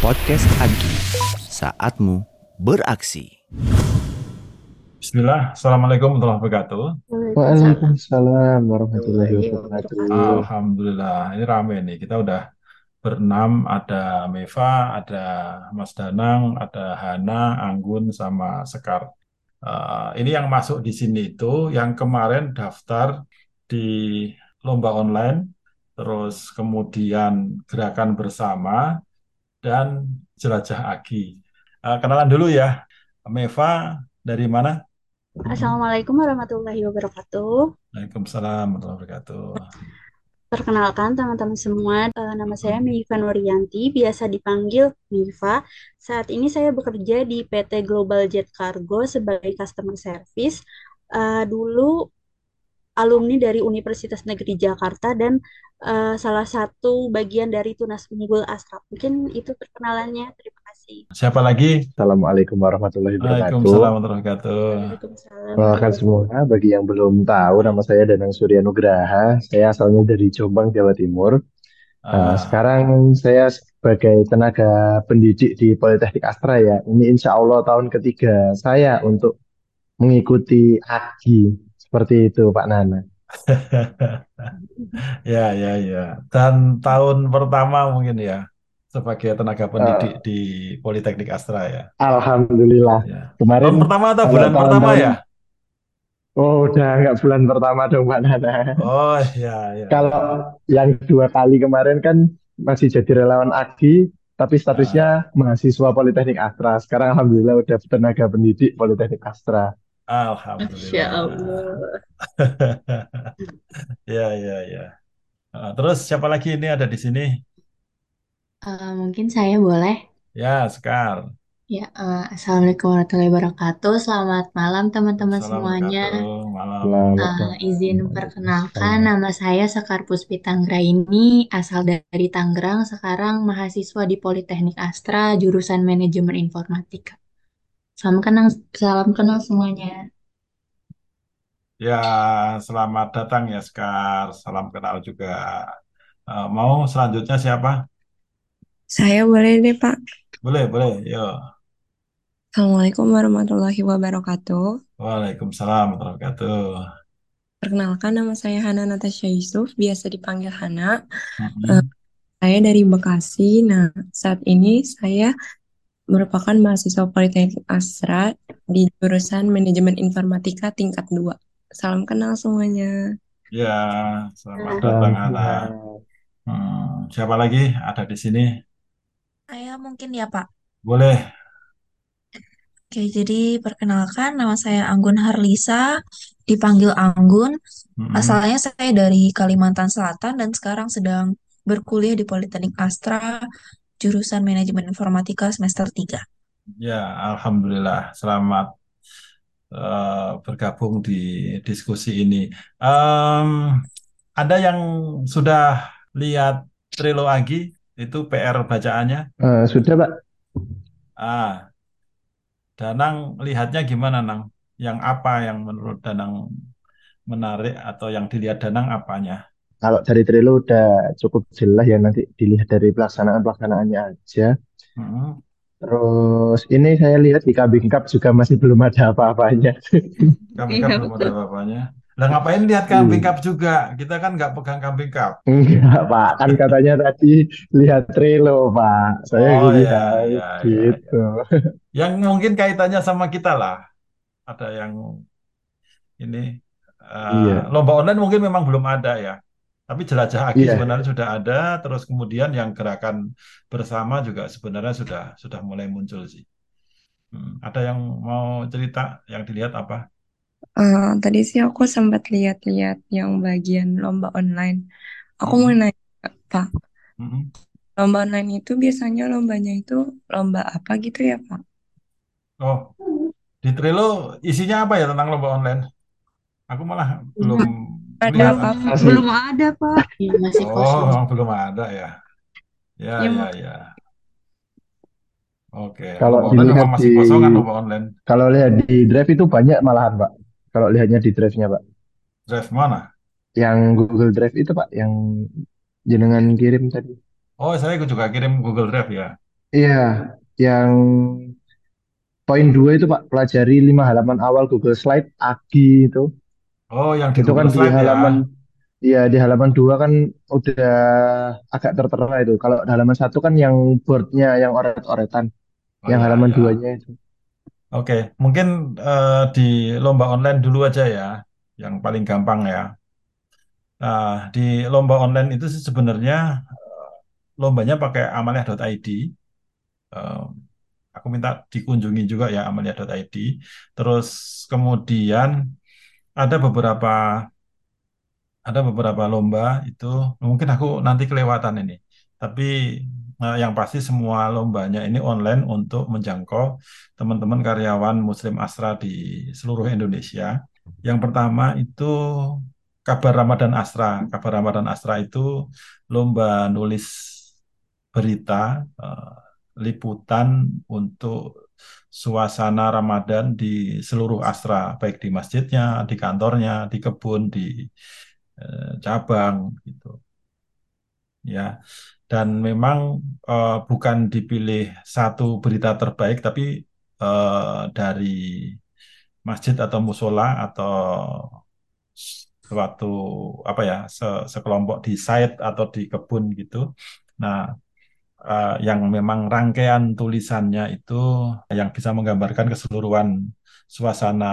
Podcast Agi, saatmu beraksi. Bismillah, Assalamualaikum warahmatullahi wabarakatuh. Waalaikumsalam warahmatullahi wabarakatuh. Alhamdulillah, ini rame nih. Kita udah berenam, ada Meva, ada Mas Danang, ada Hana, Anggun, sama Sekar. Eh, ini yang masuk di sini itu yang kemarin daftar di lomba online, terus kemudian gerakan bersama, dan jelajah Agi. Eh, kenalan dulu ya, Meva dari mana? Assalamualaikum warahmatullahi wabarakatuh. Waalaikumsalam warahmatullahi wabarakatuh. Perkenalkan teman-teman semua, eh, nama saya Miva Nurianti, biasa dipanggil Miva. Saat ini saya bekerja di PT Global Jet Cargo sebagai customer service. Eh, dulu alumni dari Universitas Negeri Jakarta dan eh, salah satu bagian dari Tunas Unggul Astra. Mungkin itu perkenalannya. Terima kasih. Siapa lagi? Assalamualaikum warahmatullahi wabarakatuh. Waalaikumsalam warahmatullahi wabarakatuh. Waalaikumsalam. Semua, bagi yang belum tahu, nama saya Danang Surya Nugraha. Saya asalnya dari Jombang, Jawa Timur. Nah, Ah, sekarang saya sebagai tenaga pendidik di Politeknik Astra ya. Ini insya Allah tahun ketiga saya untuk mengikuti AGI. Seperti itu, Pak Nana. ya, ya, ya. Dan tahun pertama mungkin ya sebagai tenaga pendidik Eh, di Politeknik Astra ya. Alhamdulillah. Ya. Tahun Kemarin pertama atau bulan pertama tahun-tahun, ya? oh udah nggak bulan pertama dong, Pak Nana. Oh, ya, ya, Kalau ya. yang dua kali kemarin kan masih jadi relawan AGI, tapi statusnya mahasiswa Politeknik Astra. Sekarang Alhamdulillah udah tenaga pendidik Politeknik Astra. Alhamdulillah. Allah. Ya, ya, ya. Ah, terus siapa lagi ini ada di sini? Eh, mungkin saya boleh. Ya, Sekar. Ya, eh, Assalamualaikum warahmatullahi wabarakatuh. Selamat malam teman-teman Assalamualaikum semuanya. warahmatullahi malam. Selamat Eh, malam. izin perkenalkan, nama saya Sekar Puspita Tanggraini, asal dari Tangerang, sekarang mahasiswa di Politeknik Astra, jurusan Manajemen Informatika. Salam kenal, salam kenal semuanya. Ya, selamat datang ya, Sekar. Salam kenal juga. Eh, mau selanjutnya siapa? Saya boleh deh, Pak. Boleh, boleh. Yuk. Assalamualaikum warahmatullahi wabarakatuh. Waalaikumsalam warahmatullahi wabarakatuh. Perkenalkan, nama saya Hana Natasha Yusuf, biasa dipanggil Hana. Eh, saya dari Bekasi. Nah, saat ini saya merupakan mahasiswa Politeknik Astra di jurusan Manajemen Informatika tingkat 2. Salam kenal semuanya. Ya, selamat datang. Alhamdulillah. Hmm, siapa lagi ada di sini? Saya mungkin ya Pak. Boleh. Oke, jadi perkenalkan nama saya Anggun Harlisa, dipanggil Anggun. Mm-mm. Asalnya saya dari Kalimantan Selatan dan sekarang sedang berkuliah di Politeknik Astra, jurusan Manajemen Informatika semester 3. Ya, Alhamdulillah. Selamat eh, bergabung di diskusi ini. Em, ada yang sudah lihat Trilo Agi? Itu PR bacaannya? Eh, sudah, Pak. Ah, Danang lihatnya gimana, Nang? Yang apa yang menurut Danang menarik atau yang dilihat Danang apanya? Kalau dari Trilo udah cukup jelas ya nanti dilihat dari pelaksanaan-pelaksanaannya aja. Mm-mm. Terus ini saya lihat di Kambing Cup juga masih belum ada apa-apanya. Kambing Cup belum ada apa-apanya. Lah ngapain lihat Kambing. Cup juga? Kita kan nggak pegang Kambing Cup. Enggak, Pak. Kan katanya tadi lihat Trilo, Pak. Saya Oh ya, lihat ya, ya, ya. gitu. Yang mungkin kaitannya sama kita lah. Ada yang ini eh, Iya, lomba online mungkin memang belum ada ya. Tapi jelajah Agi iya. sebenarnya sudah ada. Terus kemudian yang gerakan bersama juga sebenarnya sudah sudah mulai muncul sih. Hmm, Ada yang mau cerita yang dilihat apa? Eh, tadi sih aku sempat lihat-lihat yang bagian lomba online. Aku mau Mm-mm. nanya, Pak, Mm-mm. lomba online itu biasanya lombanya itu lomba apa gitu ya, Pak? Oh, di Trello isinya apa ya tentang lomba online? Aku malah belum Ada apa-apa. Masih Belum ada, Pak. Iya, masih Oh, kosong. memang belum ada ya. Ya, Ya, ya, Mak. ya. Oke, kalau dilihat masih di kosongan lomba online. kalau lihat di drive itu banyak malahan, Pak. Kalau lihatnya di drive-nya, Pak. Drive mana? Yang Google Drive itu, Pak, yang jenengan kirim tadi. Oh, saya juga kirim Google Drive ya. Iya, yang poin dua itu Pak, pelajari lima halaman awal Google Slide AGI itu. Oh, yang di Itu kan Google di Slide ya. halaman, ya di halaman dua kan udah agak tertera itu. Kalau di halaman satu kan yang boardnya, yang oret-oretan. Oh Yang ya, halaman ya. duanya itu. Oke, mungkin eh, di lomba online dulu aja ya, yang paling gampang ya. Nah, di lomba online itu sih sebenarnya eh, lombanya pakai amalia.id. Eh, aku minta dikunjungi juga ya amalia.id. Terus kemudian ada beberapa ada beberapa lomba itu mungkin aku nanti kelewatan ini. Tapi eh, yang pasti semua lombanya ini online untuk menjangkau teman-teman karyawan Muslim Astra di seluruh Indonesia. Yang pertama itu Kabar Ramadan Astra. Kabar Ramadan Astra itu lomba nulis berita eh, liputan untuk suasana Ramadan di seluruh Astra, baik di masjidnya, di kantornya, di kebun, di eh, cabang gitu. Ya dan memang eh, bukan dipilih satu berita terbaik tapi eh, dari masjid atau musola atau suatu apa ya se- sekelompok di site atau di kebun gitu. Nah eh, yang memang rangkaian tulisannya itu yang bisa menggambarkan keseluruhan suasana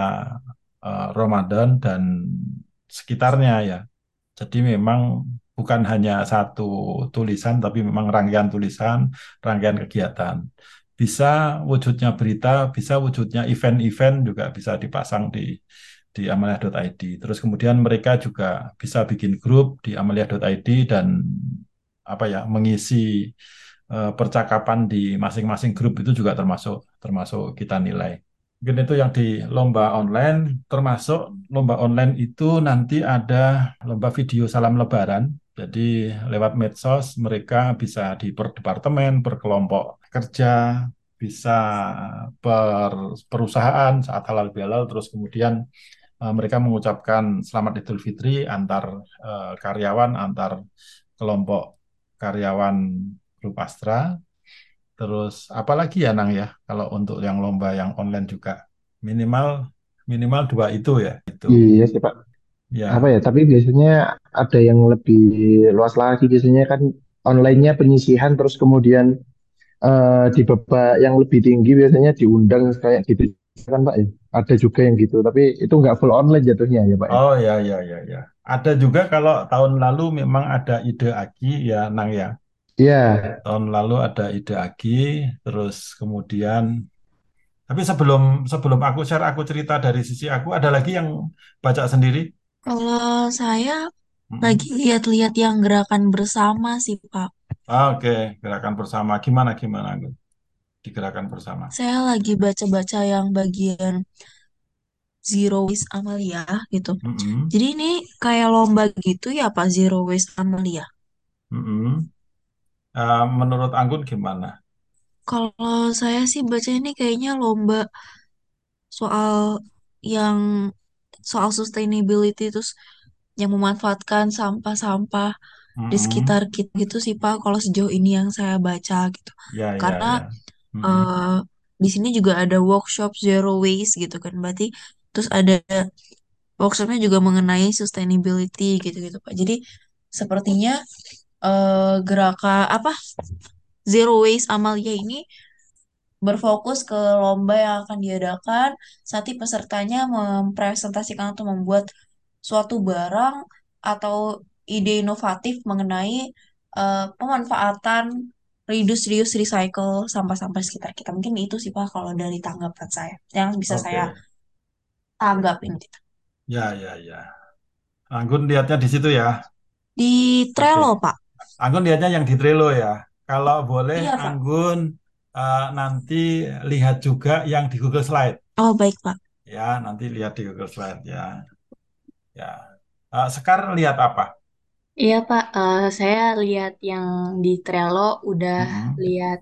eh, Ramadan dan sekitarnya ya jadi memang bukan hanya satu tulisan, tapi memang rangkaian tulisan, rangkaian kegiatan. Bisa wujudnya berita, bisa wujudnya event-event juga bisa dipasang di di amalia.id. Terus kemudian mereka juga bisa bikin grup di amalia.id dan apa ya mengisi eh, percakapan di masing-masing grup itu juga termasuk termasuk kita nilai. Mungkin itu yang di lomba online, termasuk lomba online itu nanti ada lomba video salam lebaran. Jadi lewat medsos mereka bisa di per departemen, per kelompok kerja, bisa per perusahaan saat halal bihalal, terus kemudian eh, mereka mengucapkan selamat Idul Fitri antar eh, karyawan, antar kelompok karyawan grup Astra. Terus apalagi ya Nang ya kalau untuk yang lomba yang online juga minimal minimal dua itu ya itu Iya sih Pak. ya Apa ya, tapi biasanya ada yang lebih luas lagi. Biasanya kan online-nya penyisihan, terus kemudian eh, di babak yang lebih tinggi biasanya diundang kayak gitu kan Pak ya. Ada juga yang gitu, tapi itu nggak full online jatuhnya ya Pak ya. oh ya ya ya ya ada juga kalau tahun lalu memang ada ide Agi ya Nang ya Iya, tahun lalu ada ide Agi terus kemudian tapi sebelum sebelum aku share aku cerita dari sisi aku ada lagi yang baca sendiri Kalau saya Mm-mm. lagi lihat-lihat yang gerakan bersama sih, Pak. Oke gerakan bersama gimana gimana Anggun? di gerakan bersama Saya lagi baca-baca yang bagian Zero Waste Amalia gitu. Mm-mm. Jadi ini kayak lomba gitu ya, Pak, Zero Waste Amalia. Mm-mm. Eh, menurut Anggun gimana? Kalau saya sih baca ini kayaknya lomba soal yang soal sustainability terus yang memanfaatkan sampah-sampah di Mm-mm. sekitar kita gitu sih Pak kalau sejauh ini yang saya baca gitu. Ya, ya, Karena ya. Mm-mm. eh, di sini juga ada workshop zero waste gitu kan. Berarti terus ada workshopnya juga mengenai sustainability gitu-gitu Pak. Jadi sepertinya eh, gerakan apa zero waste Amalia ini berfokus ke lomba yang akan diadakan saat pesertanya mempresentasikan atau membuat suatu barang atau ide inovatif mengenai eh, pemanfaatan reduce, reuse, recycle sampah-sampah sekitar kita. Mungkin itu sih Pak kalau dari tanggapan saya yang bisa Oke. saya tanggapin gitu. Ya, ya, ya. Anggun lihatnya di situ ya. Di. Trello Pak. Anggun lihatnya yang di Trello ya. Kalau boleh Iya Pak. Anggun eh, nanti lihat juga yang di Google Slide. Oh baik Pak. Ya, nanti lihat di Google Slide ya. Ya. Eh, Sekar lihat apa? Iya Pak, Eh, saya lihat yang di Trello udah Mm-mm. lihat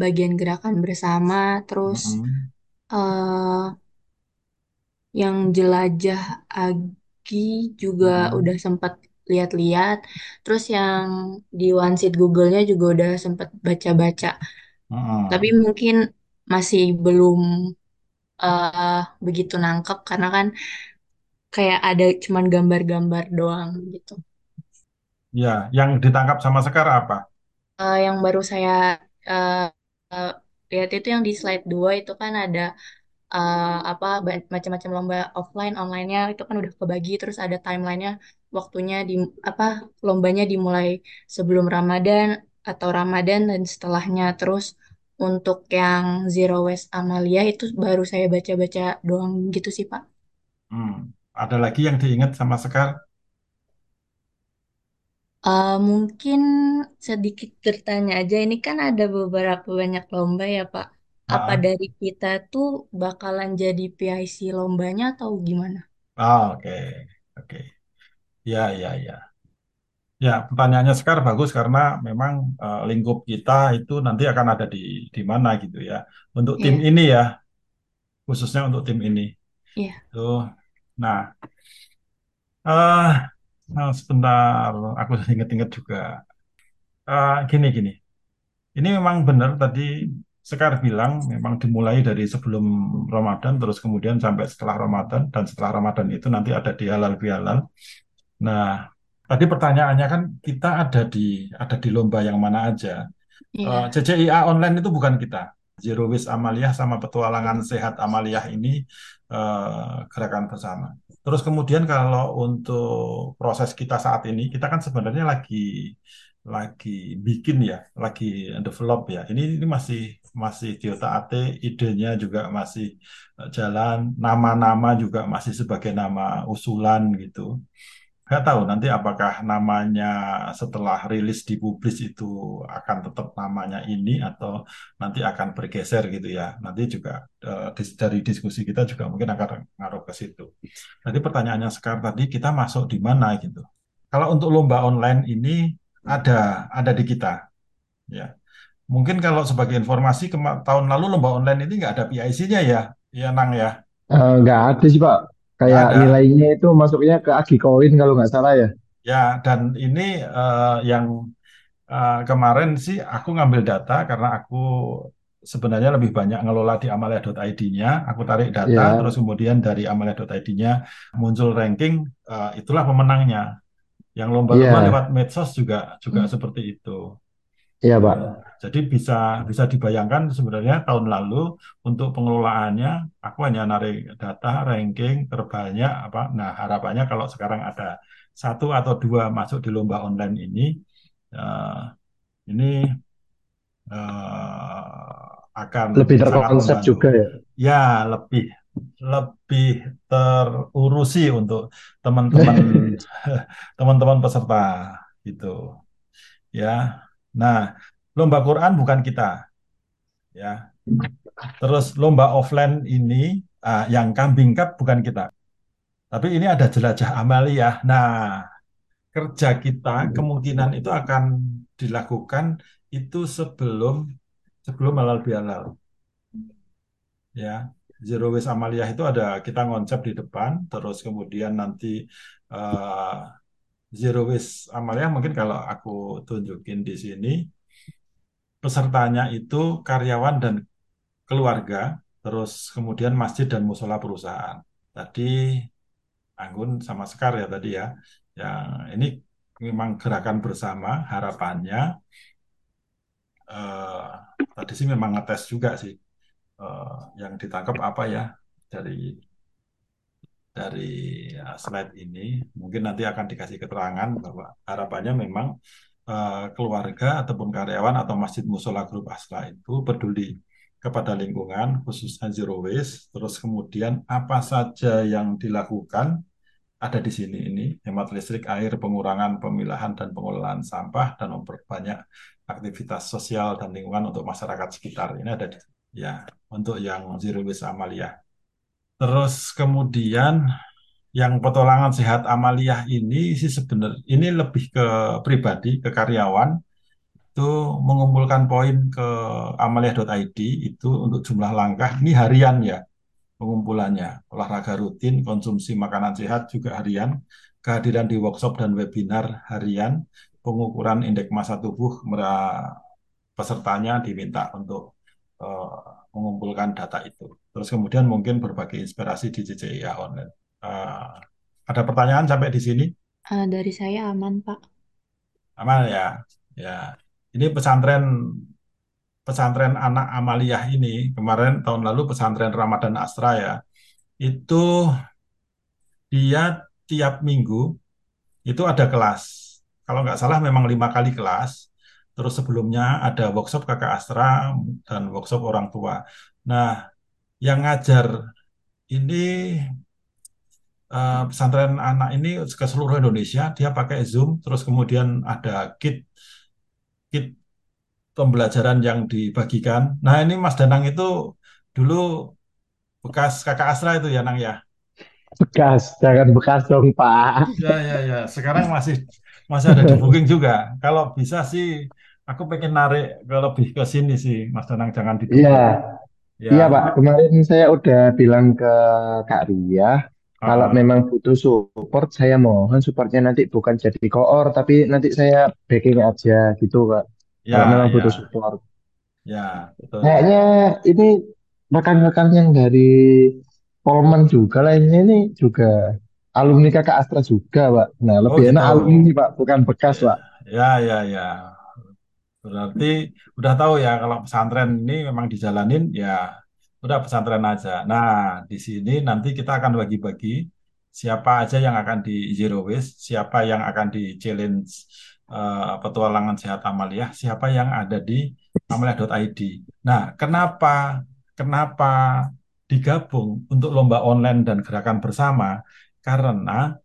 bagian gerakan bersama, terus Mm-mm. eh yang jelajah Agi juga Mm-mm. udah sempat lihat-lihat. Terus yang di one sheet Google-nya juga udah sempat baca-baca. Tapi Mm-mm. mungkin masih belum eh, begitu nangkep karena kan kayak ada cuman gambar-gambar doang gitu. Ya, yang ditangkap sama Sekar apa? Eh, yang baru saya eh, eh, lihat itu yang di slide 2 itu kan ada eh, apa macam-macam lomba offline online-nya itu kan udah kebagi terus ada timelinenya waktunya di apa lombanya dimulai sebelum Ramadan atau Ramadan dan setelahnya terus untuk yang Zero Waste Amalia itu baru saya baca-baca doang gitu sih Pak. Hmm. Ada lagi yang diingat sama Sekar? Eh, mungkin sedikit bertanya aja ini kan ada beberapa banyak lomba ya Pak. Apa Ah, dari kita tuh bakalan jadi PIC lombanya atau gimana? ah, oke, oke. Ya, ya, ya. Ya, pertanyaannya Sekar bagus karena memang eh, lingkup kita itu nanti akan ada di di mana gitu ya. Untuk tim Iya, ini ya, khususnya untuk tim ini. iya, Tuh. Nah, eh nah, sebentar, aku inget-inget juga. Eh, gini, gini. Ini memang benar tadi Sekar bilang memang dimulai dari sebelum Ramadan, terus kemudian sampai setelah Ramadan, dan setelah Ramadan itu nanti ada di halal bihalal. Nah, tadi pertanyaannya kan kita ada di ada di lomba yang mana aja. Eh, iya. CCIA online itu bukan kita. Zero Waste Amaliyah sama Petualangan Sehat Amaliyah ini eh, gerakan bersama. Terus kemudian kalau untuk proses kita saat ini, kita kan sebenarnya lagi lagi bikin ya, lagi develop ya. Ini ini masih masih di otak-atik, idenya juga masih eh, jalan, nama-nama juga masih sebagai nama usulan gitu. Nggak tahu nanti apakah namanya setelah rilis dipublis itu akan tetap namanya ini atau nanti akan bergeser gitu ya. Nanti juga eh, dari diskusi kita juga mungkin akan ngaruh ke situ. Tadi pertanyaannya sekarang tadi kita masuk di mana gitu. Kalau untuk lomba online ini ada ada di kita ya. Mungkin kalau sebagai informasi tahun lalu lomba online ini nggak ada PIC-nya ya, ya Nang ya, Eh, nggak ada sih Pak. nggak Kayak ada. nilainya itu masuknya ke Agikoin kalau nggak salah ya. Ya, dan ini eh, yang eh, kemarin sih aku ngambil data karena aku sebenarnya lebih banyak ngelola di amalia.id-nya. Aku tarik data, terus Iya, kemudian dari amalia.id-nya muncul ranking, eh, itulah pemenangnya. Yang lomba-lomba iya, lewat medsos juga juga seperti itu. Iya Pak. Jadi bisa bisa dibayangkan sebenarnya tahun lalu untuk pengelolaannya aku hanya narik data ranking terbanyak apa. Nah harapannya kalau sekarang ada satu atau dua masuk di lomba online ini, eh, ini eh, akan Lebih terkonsep juga ya. Ya lebih lebih terurusi untuk teman-teman teman-teman peserta gitu ya. Nah, lomba Quran bukan kita ya. Terus lomba offline ini ah, yang kambing cup bukan kita. Tapi ini ada jelajah amaliyah. Nah, kerja kita kemungkinan itu akan dilakukan itu sebelum sebelum halal bihalal ya. Zero waste amaliyah itu ada kita ngonsep di depan, terus kemudian nanti eh, zero waste amaliyah mungkin kalau aku tunjukin di sini pesertanya itu karyawan dan keluarga, terus kemudian masjid dan musola perusahaan. Tadi Anggun sama Sekar ya tadi ya. Yang ini memang gerakan bersama, harapannya eh, tadi sih memang ngetes juga sih eh, yang ditangkap apa ya dari dari slide ini. Mungkin nanti akan dikasih keterangan bahwa harapannya memang eh, keluarga ataupun karyawan atau masjid musola grup asla itu peduli kepada lingkungan, khususnya zero waste. Terus kemudian apa saja yang dilakukan ada di sini ini hemat listrik, air, pengurangan pemilahan dan pengelolaan sampah dan memperbanyak aktivitas sosial dan lingkungan untuk masyarakat sekitar. Ini ada di ya untuk yang zero waste amaliyah. Terus kemudian yang petualangan sehat amaliyah ini sih sebenarnya ini lebih ke pribadi, ke karyawan. Itu mengumpulkan poin ke amalia.id itu untuk jumlah langkah. Ini harian ya pengumpulannya. Olahraga rutin konsumsi makanan sehat juga harian. Kehadiran di workshop dan webinar harian. Pengukuran indeks massa tubuh pesertanya diminta untuk uh, mengumpulkan data itu. Terus kemudian mungkin berbagi inspirasi di JJIA online. Uh, ada pertanyaan sampai di sini? Uh, dari saya aman, Pak. Aman ya. Ya. Ini pesantren pesantren anak Amaliyah ini kemarin tahun lalu pesantren Ramadan Astra ya. Itu dia tiap minggu itu ada kelas. Kalau nggak salah memang lima kali kelas. Terus sebelumnya ada workshop kakak Astra dan workshop orang tua. Nah, yang ngajar ini uh, pesantren anak ini ke seluruh Indonesia, dia pakai Zoom, terus kemudian ada kit kit pembelajaran yang dibagikan. Nah, ini Mas Danang itu dulu bekas kakak Astra itu ya, Nang ya? Bekas, jangan bekas dong, Pak. Ya, ya, ya. Sekarang masih masih ada di booking juga. Kalau bisa sih, aku pengen narik ke lebih ke sini sih, Mas Danang jangan di Iya, Ya, iya Pak. Kemarin saya udah bilang ke Kak Ria, kalau Ah, memang butuh support, saya mohon supportnya nanti bukan jadi koor, tapi nanti saya backing aja gitu, Kak. ya, Kalau memang ya, butuh support. ya, betul. Kayaknya ini rekan-rekan yang dari Polman juga lainnya ini juga alumni Kakak Astra juga, Pak. Nah, Oh lebih enak gitu. alumni, Pak, bukan bekas, Pak. Ya, ya, ya. Berarti udah tahu ya kalau pesantren ini memang dijalanin ya udah pesantren aja. Nah, di sini nanti kita akan bagi-bagi siapa aja yang akan di zero waste, siapa yang akan di challenge eh, petualangan sehat Amalia, siapa yang ada di amalia.id. Nah, kenapa kenapa digabung untuk lomba online dan gerakan bersama? Karena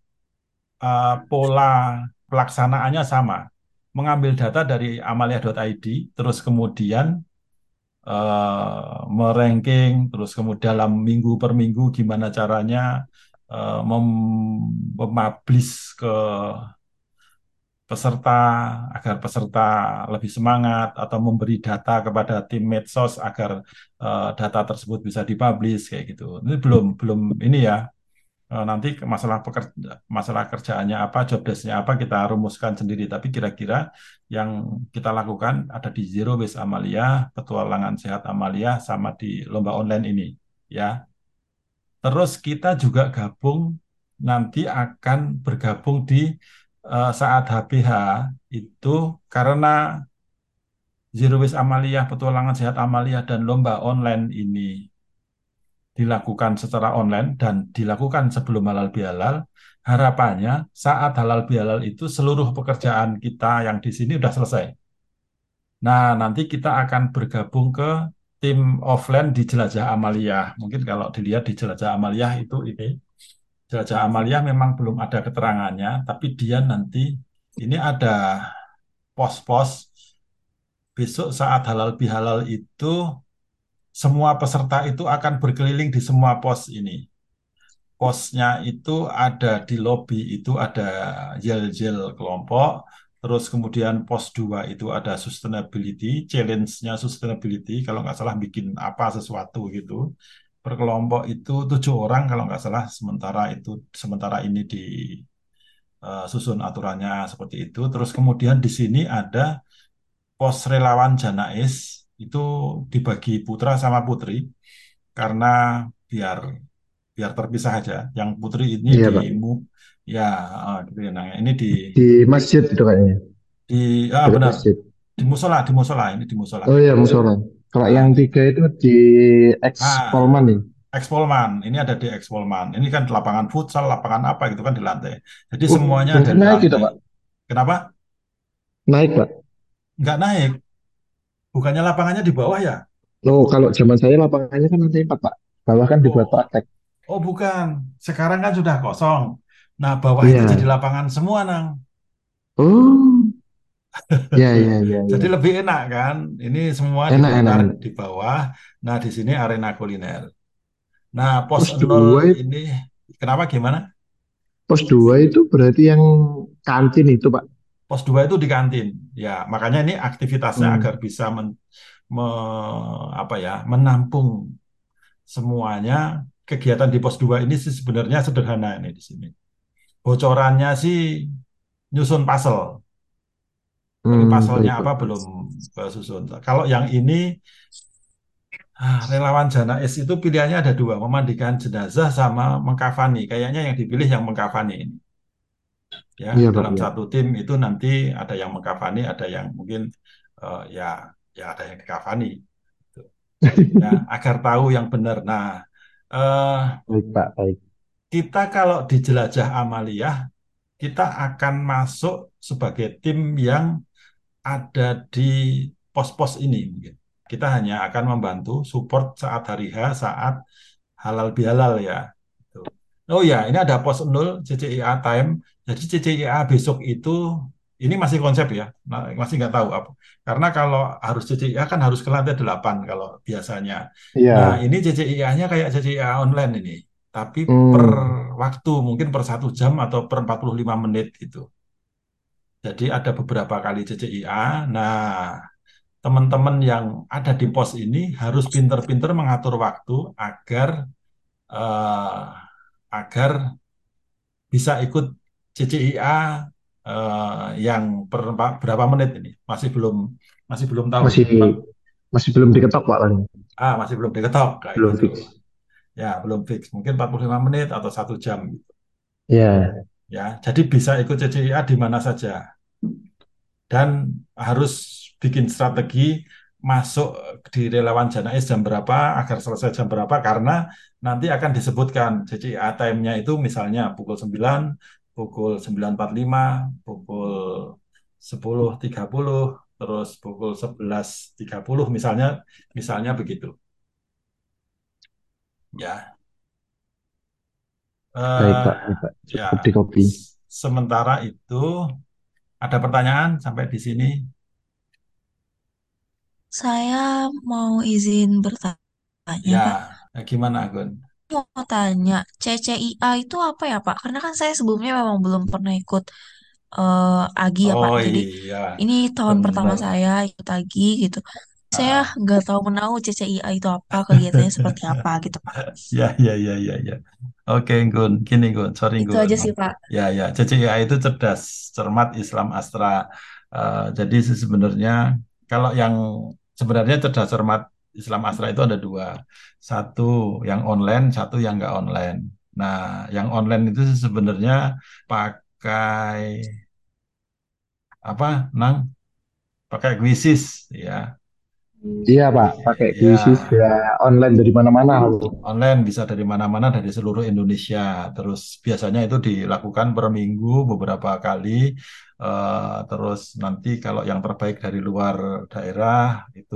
eh, pola pelaksanaannya sama mengambil data dari amalia.id, terus kemudian eh, meranking, terus kemudian dalam minggu per minggu gimana caranya eh, mem- mempublish ke peserta agar peserta lebih semangat atau memberi data kepada tim medsos agar eh, data tersebut bisa dipublish kayak gitu. Ini belum belum ini ya nanti ke masalah pekerja, masalah kerjaannya apa, job desk-nya apa kita rumuskan sendiri. Tapi kira-kira yang kita lakukan ada di Zero Waste Amalia, Petualangan Sehat Amalia, sama di lomba online ini, ya. Terus kita juga gabung nanti akan bergabung di eh, saat HBH itu karena Zero Waste Amalia, Petualangan Sehat Amalia dan lomba online ini dilakukan secara online dan dilakukan sebelum halal bihalal, harapannya saat halal bihalal itu seluruh pekerjaan kita yang di sini sudah selesai. Nah, nanti kita akan bergabung ke tim offline di Jelajah Amalia. Mungkin kalau dilihat di Jelajah Amalia itu ini, Jelajah Amalia memang belum ada keterangannya, tapi dia nanti ini ada pos-pos besok saat halal bihalal itu semua peserta itu akan berkeliling di semua pos ini. Posnya itu ada di lobi itu ada yel-yel kelompok, terus kemudian pos 2 itu ada sustainability, challenge-nya sustainability, kalau nggak salah bikin apa sesuatu gitu. Per kelompok itu tujuh orang kalau nggak salah, sementara itu sementara ini di uh, susun aturannya seperti itu. Terus kemudian di sini ada pos relawan Janais itu dibagi putra sama putri karena biar biar terpisah aja. Yang putri ini Iya, di Pak. ya ah, gitu ya Nang. Ini di Di masjid itu kayaknya. di ah benar masjid. di musola di musola ini di musola. Oh iya, musola. Kalau Nah, yang tiga itu di ex ah Polman nih. Ini ada di Ekspolman. Ini kan lapangan futsal, lapangan apa gitu kan di lantai. Jadi Oh, semuanya ada di naik gitu, lantai. Pak. Kenapa? Naik, Pak. Nggak naik. Bukannya lapangannya di bawah ya? Oh, kalau zaman saya lapangannya kan lantai empat, Pak. Bawah kan dibuat Oh, praktek. oh bukan. Sekarang kan sudah kosong. Nah, bawah itu jadi Iya. lapangan semua, Nang. Oh, ya, ya, ya, Jadi ya. lebih enak kan? Ini semua Enak, enak, di bawah. Nah, di sini arena kuliner. Nah, pos Pos 0 dua itu, ini kenapa gimana? pos dua itu berarti yang kantin itu, Pak. Pos 2 itu di kantin. Ya, makanya ini aktivitasnya Hmm. agar bisa men, me- apa ya, menampung semuanya. Kegiatan di pos 2 ini sih sebenarnya sederhana ini di sini. bocorannya sih nyusun puzzle. Tapi Hmm, baik, apa belum susun. Kalau yang ini ah, relawan Janais itu pilihannya ada dua, memandikan jenazah sama mengkafani. Kayaknya yang dipilih yang mengkafani ini. Ya, Pak. dalam Iya. satu tim itu nanti ada yang mengkafani, ada yang mungkin eh, ya ya ada yang dikafani. Gitu. Ya, agar tahu yang benar. Nah, eh, Baik, Pak. Baik. kita kalau di jelajah amaliyah, kita akan masuk sebagai tim yang ada di pos-pos ini. mungkin. Kita hanya akan membantu support saat hari H, saat halal bihalal ya. Oh ya, ini ada pos 0 CCIA time. Jadi CCIA besok itu ini masih konsep ya, Nah, masih nggak tahu apa. Karena kalau harus CCIA kan harus ke lantai 8 kalau biasanya. Iya. Nah, ini CCIA-nya kayak CCIA online ini, tapi per Hmm. waktu mungkin per satu jam atau per 45 menit gitu. Jadi ada beberapa kali CCIA. Nah, teman-teman yang ada di pos ini harus pinter-pinter mengatur waktu agar eh, agar bisa ikut CCIA eh, yang per pa- berapa menit ini masih belum masih belum tahu Masih masih belum diketok, Pak. Lang. ah masih belum diketok kayak Belum gitu fix. ya belum fix mungkin 45 menit atau satu jam gitu. Iya. ya jadi bisa ikut CCIA di mana saja dan harus bikin strategi masuk di relawan Janais jam berapa agar selesai jam berapa karena nanti akan disebutkan CCIA time-nya itu misalnya pukul 9, pukul 9.45, pukul 10.30, terus pukul 11.30 misalnya misalnya begitu. Ya. Baik, Eh, Pak. Baik, Pak. ya. Copy. Sementara itu ada pertanyaan sampai di sini? Saya mau izin bertanya, Ya, Pak. gimana Gun? Mau tanya, CCIA itu apa ya, Pak? Karena kan saya sebelumnya memang belum pernah ikut eh, AGI ya, Pak. Oh Jadi iya, ini tahun pertama benar. saya ikut AGI gitu. Saya Ah. nggak tahu menahu CCIA itu apa, kegiatannya seperti apa gitu, Pak. Ya, ya, ya, ya, ya. Oke, Gun. Gini, Gun. Sorry, Itu Gun. aja sih, Pak. Ya, ya. CCIA itu cerdas, cermat Islam Astra. Eh, jadi sebenarnya kalau yang sebenarnya cerdas cermat Islam Astra itu ada dua. Satu yang online, satu yang nggak online. Nah, yang online itu sebenarnya pakai apa, Nang? Pakai Quizzes, ya. Iya, Pak. Pakai Ya, ya online dari mana-mana. online bisa dari mana-mana dari seluruh Indonesia. Terus biasanya itu dilakukan per minggu beberapa kali. Eh, terus nanti kalau yang terbaik dari luar daerah itu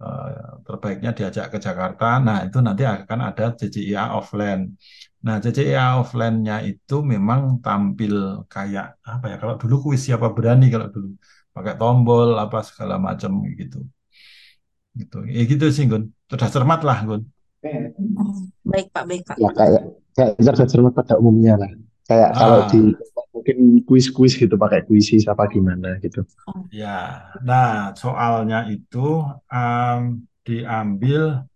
eh, terbaiknya diajak ke Jakarta. Nah, itu nanti akan ada CCIA offline. Nah, CCIA offline-nya itu memang tampil kayak apa ya? Kalau dulu kuis siapa berani kalau dulu pakai tombol apa segala macam gitu. Gitu. Ya gitu sih, Gun. Sudah cermat lah, Gun. Baik, Pak, baik, Pak. Ya kayak kayak cerdas cermat pada umumnya lah. Kayak kalau Ah. di mungkin kuis-kuis gitu pakai kuisis apa gimana gitu. Ya, nah soalnya itu em, diambil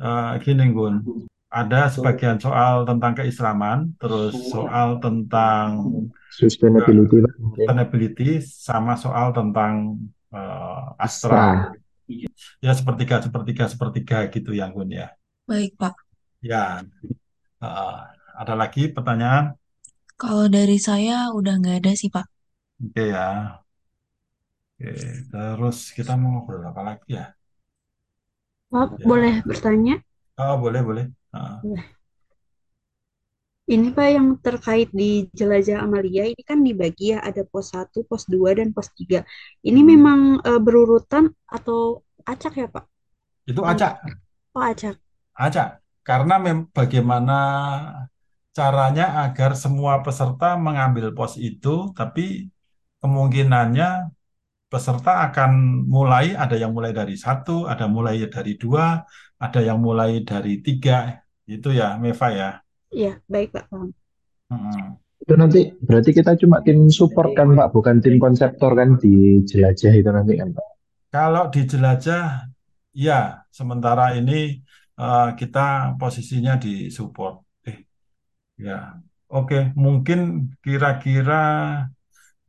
eh, gini Gun, ada sebagian soal tentang keislaman, terus soal tentang Sustainability mungkin. sustainability, sama soal tentang eh, Astra. Ya sepertiga, sepertiga, sepertiga gitu ya Gun ya. Baik, Pak. Ya, eh, ada lagi pertanyaan? Kalau dari saya udah nggak ada sih, Pak. Oke ya. Oke, terus kita mau ngobrol apa lagi ya? Pak, Ya. boleh bertanya? Oh, boleh, boleh. Ah. Ini Pak yang terkait di jelajah Amalia ini kan dibagi ya ada pos 1, pos 2 dan pos 3. Ini Hmm. memang eh, berurutan atau acak ya Pak? Itu acak. oh acak. Acak, karena mem bagaimana caranya agar semua peserta mengambil pos itu, tapi kemungkinannya peserta akan mulai, ada yang mulai dari satu, ada mulai dari dua, ada yang mulai dari tiga, itu ya, Meva ya. Iya, baik Pak. Mm-mm. Itu nanti berarti kita cuma tim support kan Pak, bukan tim konseptor kan di jelajah itu nanti kan Pak. Kalau di jelajah, ya, sementara ini eh, kita posisinya di support. Ya, Oke, mungkin kira-kira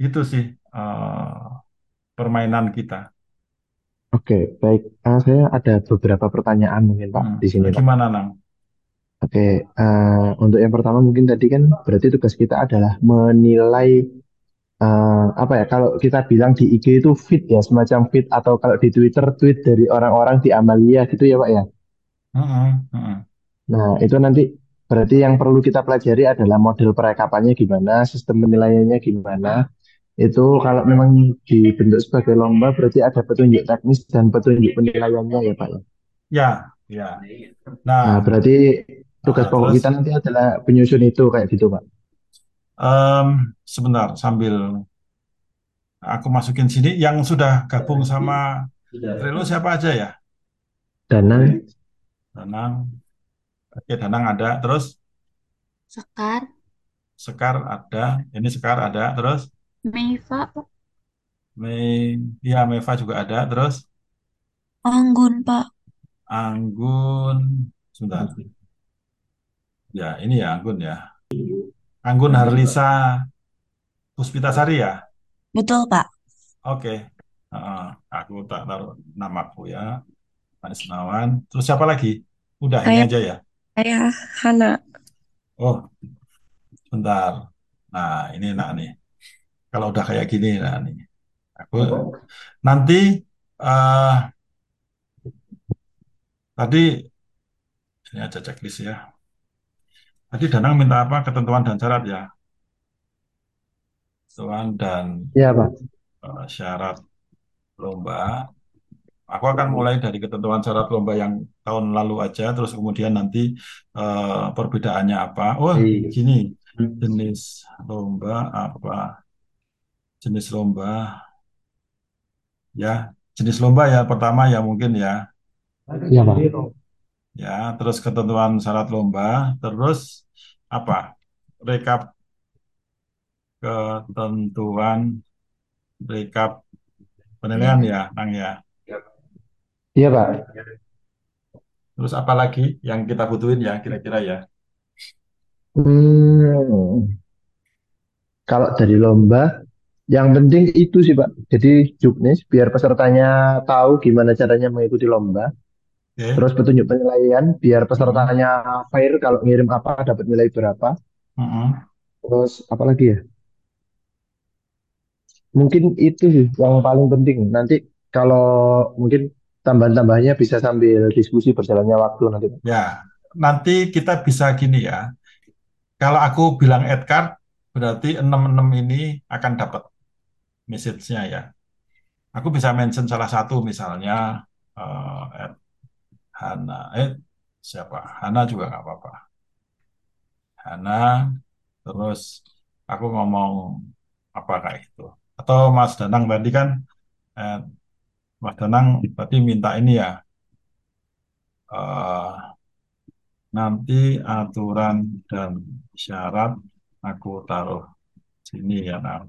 itu sih eh, permainan kita. Oke, baik. Ah, saya ada beberapa pertanyaan mungkin Pak Hmm, di sini Pak. Gimana, Nang? Oke, eh, untuk yang pertama mungkin tadi kan berarti tugas kita adalah menilai eh, apa ya? Kalau kita bilang di IG itu feed ya, semacam feed atau kalau di Twitter tweet dari orang-orang di Amalia gitu ya Pak ya. Mm-mm, mm-mm. Nah, itu nanti berarti yang perlu kita pelajari adalah model perekapannya gimana, sistem penilaiannya gimana. Itu kalau memang dibentuk sebagai lomba berarti ada petunjuk teknis dan petunjuk penilaiannya ya Pak ya. Ya, ya. Nah, Nah, berarti tugas ah, pokok terus kita nanti adalah penyusun itu kayak gitu Pak. em, sebentar sambil aku masukin sini yang sudah gabung sama Trello siapa aja ya? Danang, Danang, oke Danang ada, terus? Sekar, Sekar ada, ini Sekar ada, terus? Meiva, Pak. Mei, ya Meva juga ada, terus? Anggun, Pak. Anggun, sebentar, ya ini ya Anggun ya, Anggun Harlisa Puspitasari ya, Betul, Pak. oke, Heeh, aku tak taruh namaku ya, Anis Nawan, terus siapa lagi? Udah ini Saya, aja ya, saya Hana. oh sebentar, nah ini nak nih, kalau udah kayak gini, nah nih, aku nanti eh tadi ini aja checklist ya. Tadi Danang minta apa? Ketentuan dan syarat ya. Ketentuan dan ya Pak. eh, syarat lomba. Aku akan mulai dari ketentuan syarat lomba yang tahun lalu aja, terus kemudian nanti eh, perbedaannya apa. Oh, gini, jenis lomba apa? Jenis lomba, ya. Jenis lomba ya pertama ya mungkin ya. Ya Pak. Ya, terus ketentuan syarat lomba, terus apa? Rekap ketentuan rekap penilaian ya, Nang ya. Iya Pak. Terus apa lagi yang kita butuhin ya kira-kira ya? Hmm, kalau dari lomba, yang penting itu sih Pak. Jadi juknis biar pesertanya tahu gimana caranya mengikuti lomba. Oke. Terus petunjuk penilaian biar Mm-mm. pesertanya fair kalau ngirim apa dapat nilai berapa. Mm-mm. Terus apa lagi ya? Mungkin itu sih yang paling penting. Nanti kalau mungkin tambahan-tambahannya bisa sambil diskusi berjalannya waktu nanti. Ya, nanti kita bisa gini ya. Kalau aku bilang add card, berarti 66 ini akan dapat message-nya ya. Aku bisa mention salah satu misalnya add Hana, eh siapa? Hana juga nggak apa-apa. Hana, terus aku ngomong apa kayak itu. Atau Mas Danang tadi kan, eh, Mas Danang tadi minta ini ya, eh, nanti aturan dan syarat aku taruh sini ya, Nang.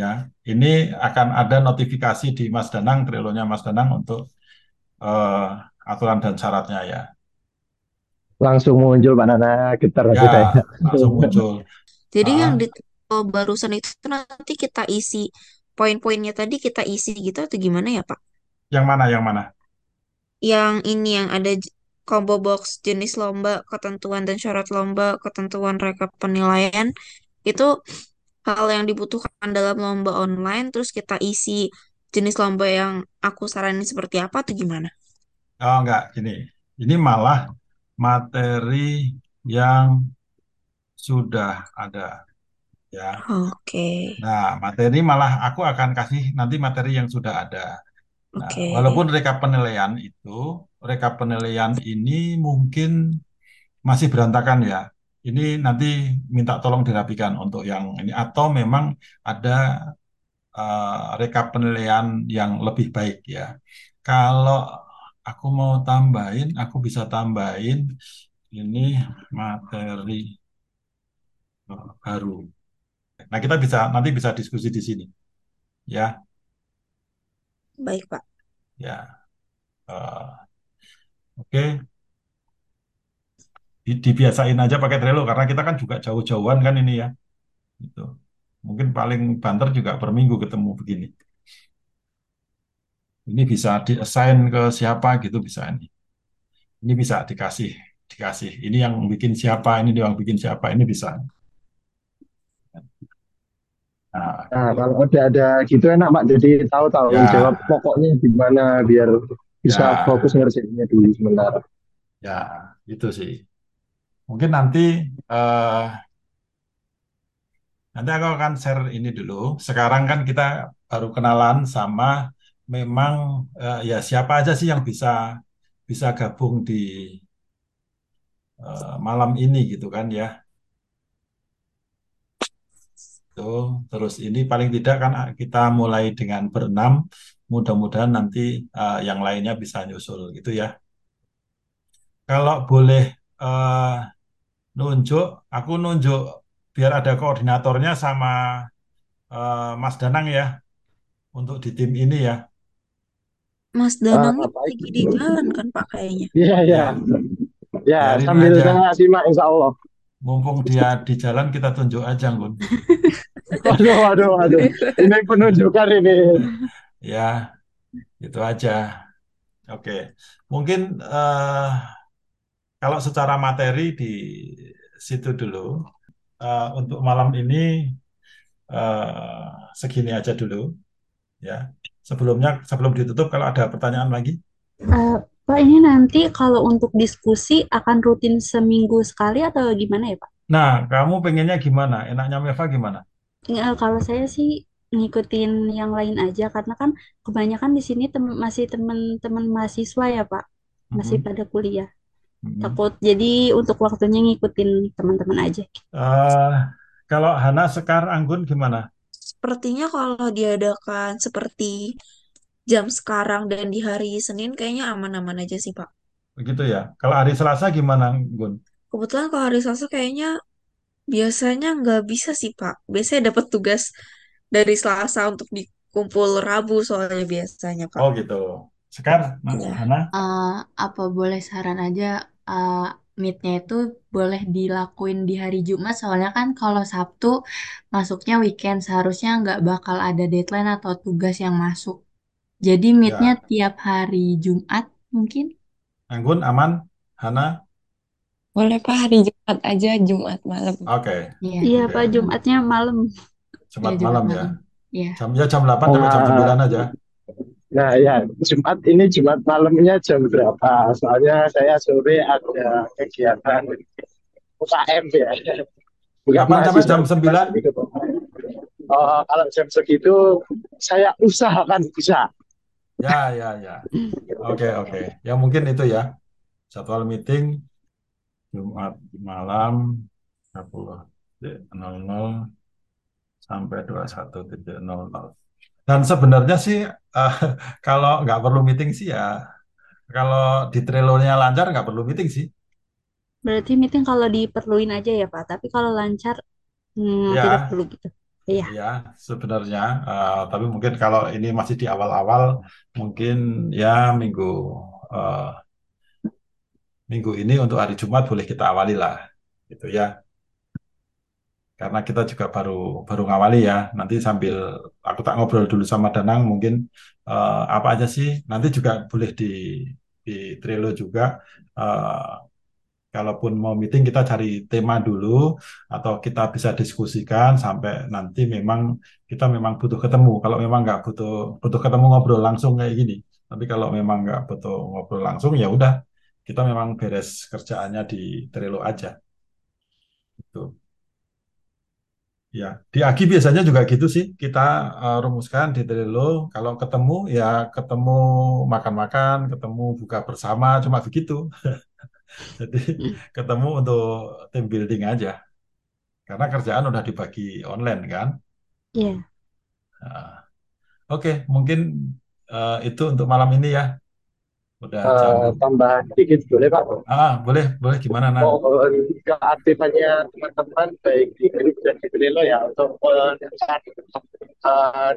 Ya, ini akan ada notifikasi di Mas Danang, Trello-nya Mas Danang untuk eh, aturan dan syaratnya ya. Langsung muncul Pak Nana getar aja Ya, langsung muncul. Jadi yang Ah, di oh, barusan itu nanti kita isi poin-poinnya tadi kita isi gitu atau gimana ya, Pak? yang mana, yang mana? Yang ini yang ada combo box jenis lomba, ketentuan dan syarat lomba, ketentuan rekap penilaian itu hal yang dibutuhkan dalam lomba online terus kita isi jenis lomba yang aku saranin seperti apa atau gimana? Oh, enggak, gini. Ini malah materi yang sudah ada ya. Oke. Nah, materi malah aku akan kasih nanti materi yang sudah ada. Nah, Oke. walaupun rekap penilaian itu, rekap penilaian ini mungkin masih berantakan ya. Ini nanti minta tolong dirapikan untuk yang ini atau memang ada eh, rekap penilaian yang lebih baik ya. Kalau aku mau tambahin, aku bisa tambahin ini materi baru. Nah, kita bisa nanti bisa diskusi di sini ya. Baik, Pak. Ya. Eh, Oke. Di- Dibiasain aja pakai Trello karena kita kan juga jauh-jauhan kan ini ya. Gitu. Mungkin paling banter juga per minggu ketemu begini. Ini bisa di-assign ke siapa gitu bisa ini. Ini bisa dikasih, dikasih. Ini yang bikin siapa, ini yang bikin siapa, ini bisa. Nah, Nah, kalau udah ada gitu enak Pak, jadi tahu tanggung ya, jawab pokoknya gimana biar bisa fokus ya, ngerjainnya dulu sementara. ya, itu sih. Mungkin nanti eh, nanti aku akan share ini dulu. Sekarang kan kita baru kenalan sama memang eh, ya siapa aja sih yang bisa bisa gabung di eh, malam ini gitu kan ya. Tuh, terus ini paling tidak kan ah, kita mulai dengan berenam, mudah-mudahan nanti eh, yang lainnya bisa nyusul gitu ya. Kalau boleh eh, nunjuk, aku nunjuk biar ada koordinatornya sama eh, Mas Danang ya untuk di tim ini ya. Mas Ah, Danangnya baik. lagi di jalan kan Pak kayaknya. Iya, iya. Ya, Ya, sambil aja. saya simak insya Allah. Mumpung dia di jalan kita tunjuk aja, Gun. Waduh, waduh, waduh. Ini penunjukan ini. Ya, itu aja. Oke, mungkin eh, kalau secara materi di situ dulu. Eh, untuk malam ini eh, segini aja dulu, ya. Sebelumnya, sebelum ditutup, kalau ada pertanyaan lagi, Eh, Pak, ini nanti kalau untuk diskusi akan rutin seminggu sekali atau gimana ya, Pak? nah, kamu pengennya gimana? Enaknya Meva gimana? Ya, kalau saya sih ngikutin yang lain aja karena kan kebanyakan di sini tem- masih teman-teman mahasiswa ya, Pak. Masih Mhm, pada kuliah. mhm. Takut jadi untuk waktunya ngikutin teman-teman aja. Eh, kalau Hana, Sekar, Anggun gimana? Sepertinya kalau diadakan seperti jam sekarang dan di hari Senin kayaknya aman-aman aja sih Pak. Begitu ya. Kalau hari Selasa gimana, Anggun? Kebetulan kalau hari Selasa kayaknya biasanya nggak bisa sih Pak. Biasanya dapat tugas dari Selasa untuk dikumpul Rabu soalnya biasanya Pak. Oh gitu. Sekar, Mas Ya. Hana? Eh, apa boleh saran aja eh, meet-nya itu boleh dilakuin di hari Jumat soalnya kan kalau Sabtu masuknya weekend seharusnya nggak bakal ada deadline atau tugas yang masuk. Jadi meet-nya Ya. tiap hari Jumat mungkin. Anggun, aman? Hana? Boleh Pak hari Jumat aja, Jumat malam. Oke. Iya, Iya, Oke. Pak, Jumatnya malam. Jumat ya Jumat malam ya. malam. Iya. Jam ya jam 8 sampai jam Nah, 9 aja. nah ya, Jumat ini Jumat malamnya jam berapa? Soalnya saya sore ada kegiatan UKM ya. Bukan Kapan sampai mahasiswa jam 9? gitu. Oh, kalau jam segitu saya usahakan bisa. Ya, ya, ya. Oke, oke. Ya mungkin itu ya. Jadwal meeting Jumat malam 20.00 sampai 21.00. Dan sebenarnya sih eh, kalau nggak perlu meeting sih ya, kalau di Trello-nya lancar nggak perlu meeting sih. Berarti meeting kalau diperluin aja ya, Pak. Tapi kalau lancar hmm, tidak Ya, perlu gitu. Iya. ya sebenarnya. Eh, tapi mungkin kalau ini masih di awal-awal, mungkin ya minggu eh, minggu ini untuk hari Jumat boleh kita awali lah, gitu ya. Karena kita juga baru baru ngawali ya. Nanti sambil aku tak ngobrol dulu sama Danang, mungkin eh, apa aja sih. Nanti juga boleh di di Trello juga. eh, kalaupun mau meeting kita cari tema dulu atau kita bisa diskusikan sampai nanti memang kita memang butuh ketemu. Kalau memang nggak butuh butuh ketemu ngobrol langsung kayak gini. Tapi kalau memang nggak butuh ngobrol langsung ya udah kita memang beres kerjaannya di Trello aja. Gitu. Ya, di Agi biasanya juga gitu sih. Kita eh, rumuskan di Trello. Kalau ketemu ya ketemu makan-makan, ketemu buka bersama, cuma begitu. Jadi ketemu untuk team building aja. Karena kerjaan udah dibagi online kan. Iya. Nah, Oke, mungkin eh, itu untuk malam ini ya. Udah jam. Eh, tambah dikit boleh Pak? Ah, boleh, boleh gimana Nan? Mohon keaktifannya teman-teman baik di grup dan di Trello ya untuk eh,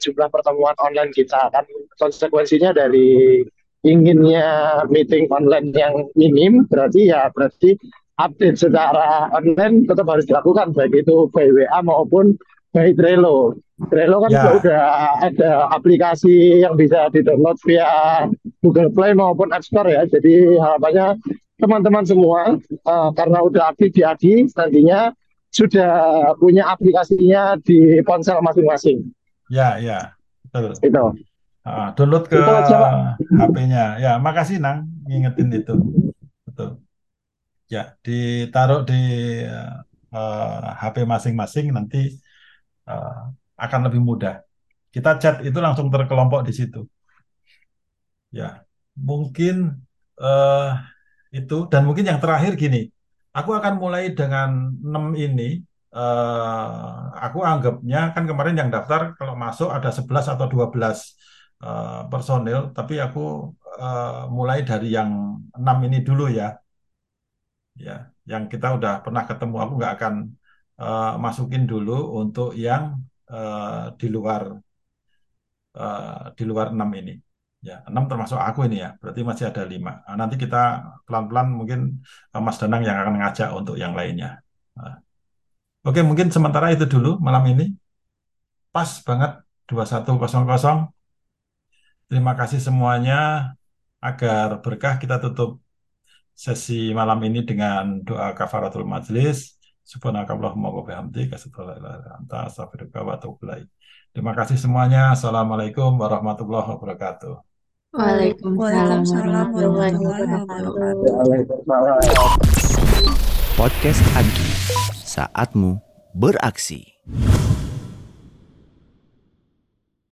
jumlah pertemuan online kita kan konsekuensinya dari inginnya meeting online yang minim berarti ya berarti update secara online tetap harus dilakukan baik itu by WA maupun by Trello. Trello kan juga Ya, udah ada aplikasi yang bisa di-download via Google Play maupun App Store ya. Jadi harapannya teman-teman semua eh, karena udah aktif di ADI nantinya sudah punya aplikasinya di ponsel masing-masing. ya, ya, betul. Itu. Ah, download ke. HP-nya. Ya, makasih Nang ngingetin itu. Betul. Ya, ditaruh di eh, HP masing-masing nanti eh, akan lebih mudah. Kita chat itu langsung terkelompok di situ. Ya, mungkin eh, itu dan mungkin yang terakhir gini. Aku akan mulai dengan 6 ini. Eh, aku anggapnya kan kemarin yang daftar kalau masuk ada 11 atau 12 eh, personil, tapi aku eh, mulai dari yang 6 ini dulu ya. Ya, yang kita udah pernah ketemu. Aku nggak akan eh, masukin dulu untuk yang eh, di luar eh, di luar 6 ini. Ya, 6 termasuk aku ini ya. Berarti masih ada 5. Nah, nanti kita pelan-pelan mungkin eh, Mas Danang yang akan ngajak untuk yang lainnya. Nah, Oke, mungkin sementara itu dulu malam ini. Pas banget 21.00. Terima kasih semuanya. Agar berkah kita tutup sesi malam ini dengan doa kafaratul majlis. Subhanakallahumma wa bihamdika asyhadu an la ilaha illa anta astaghfiruka wa atubu ilaik. Terima kasih semuanya. Assalamualaikum warahmatullahi wabarakatuh. Waalaikumsalam warahmatullahi wabarakatuh. Podcast Agi, saatmu beraksi.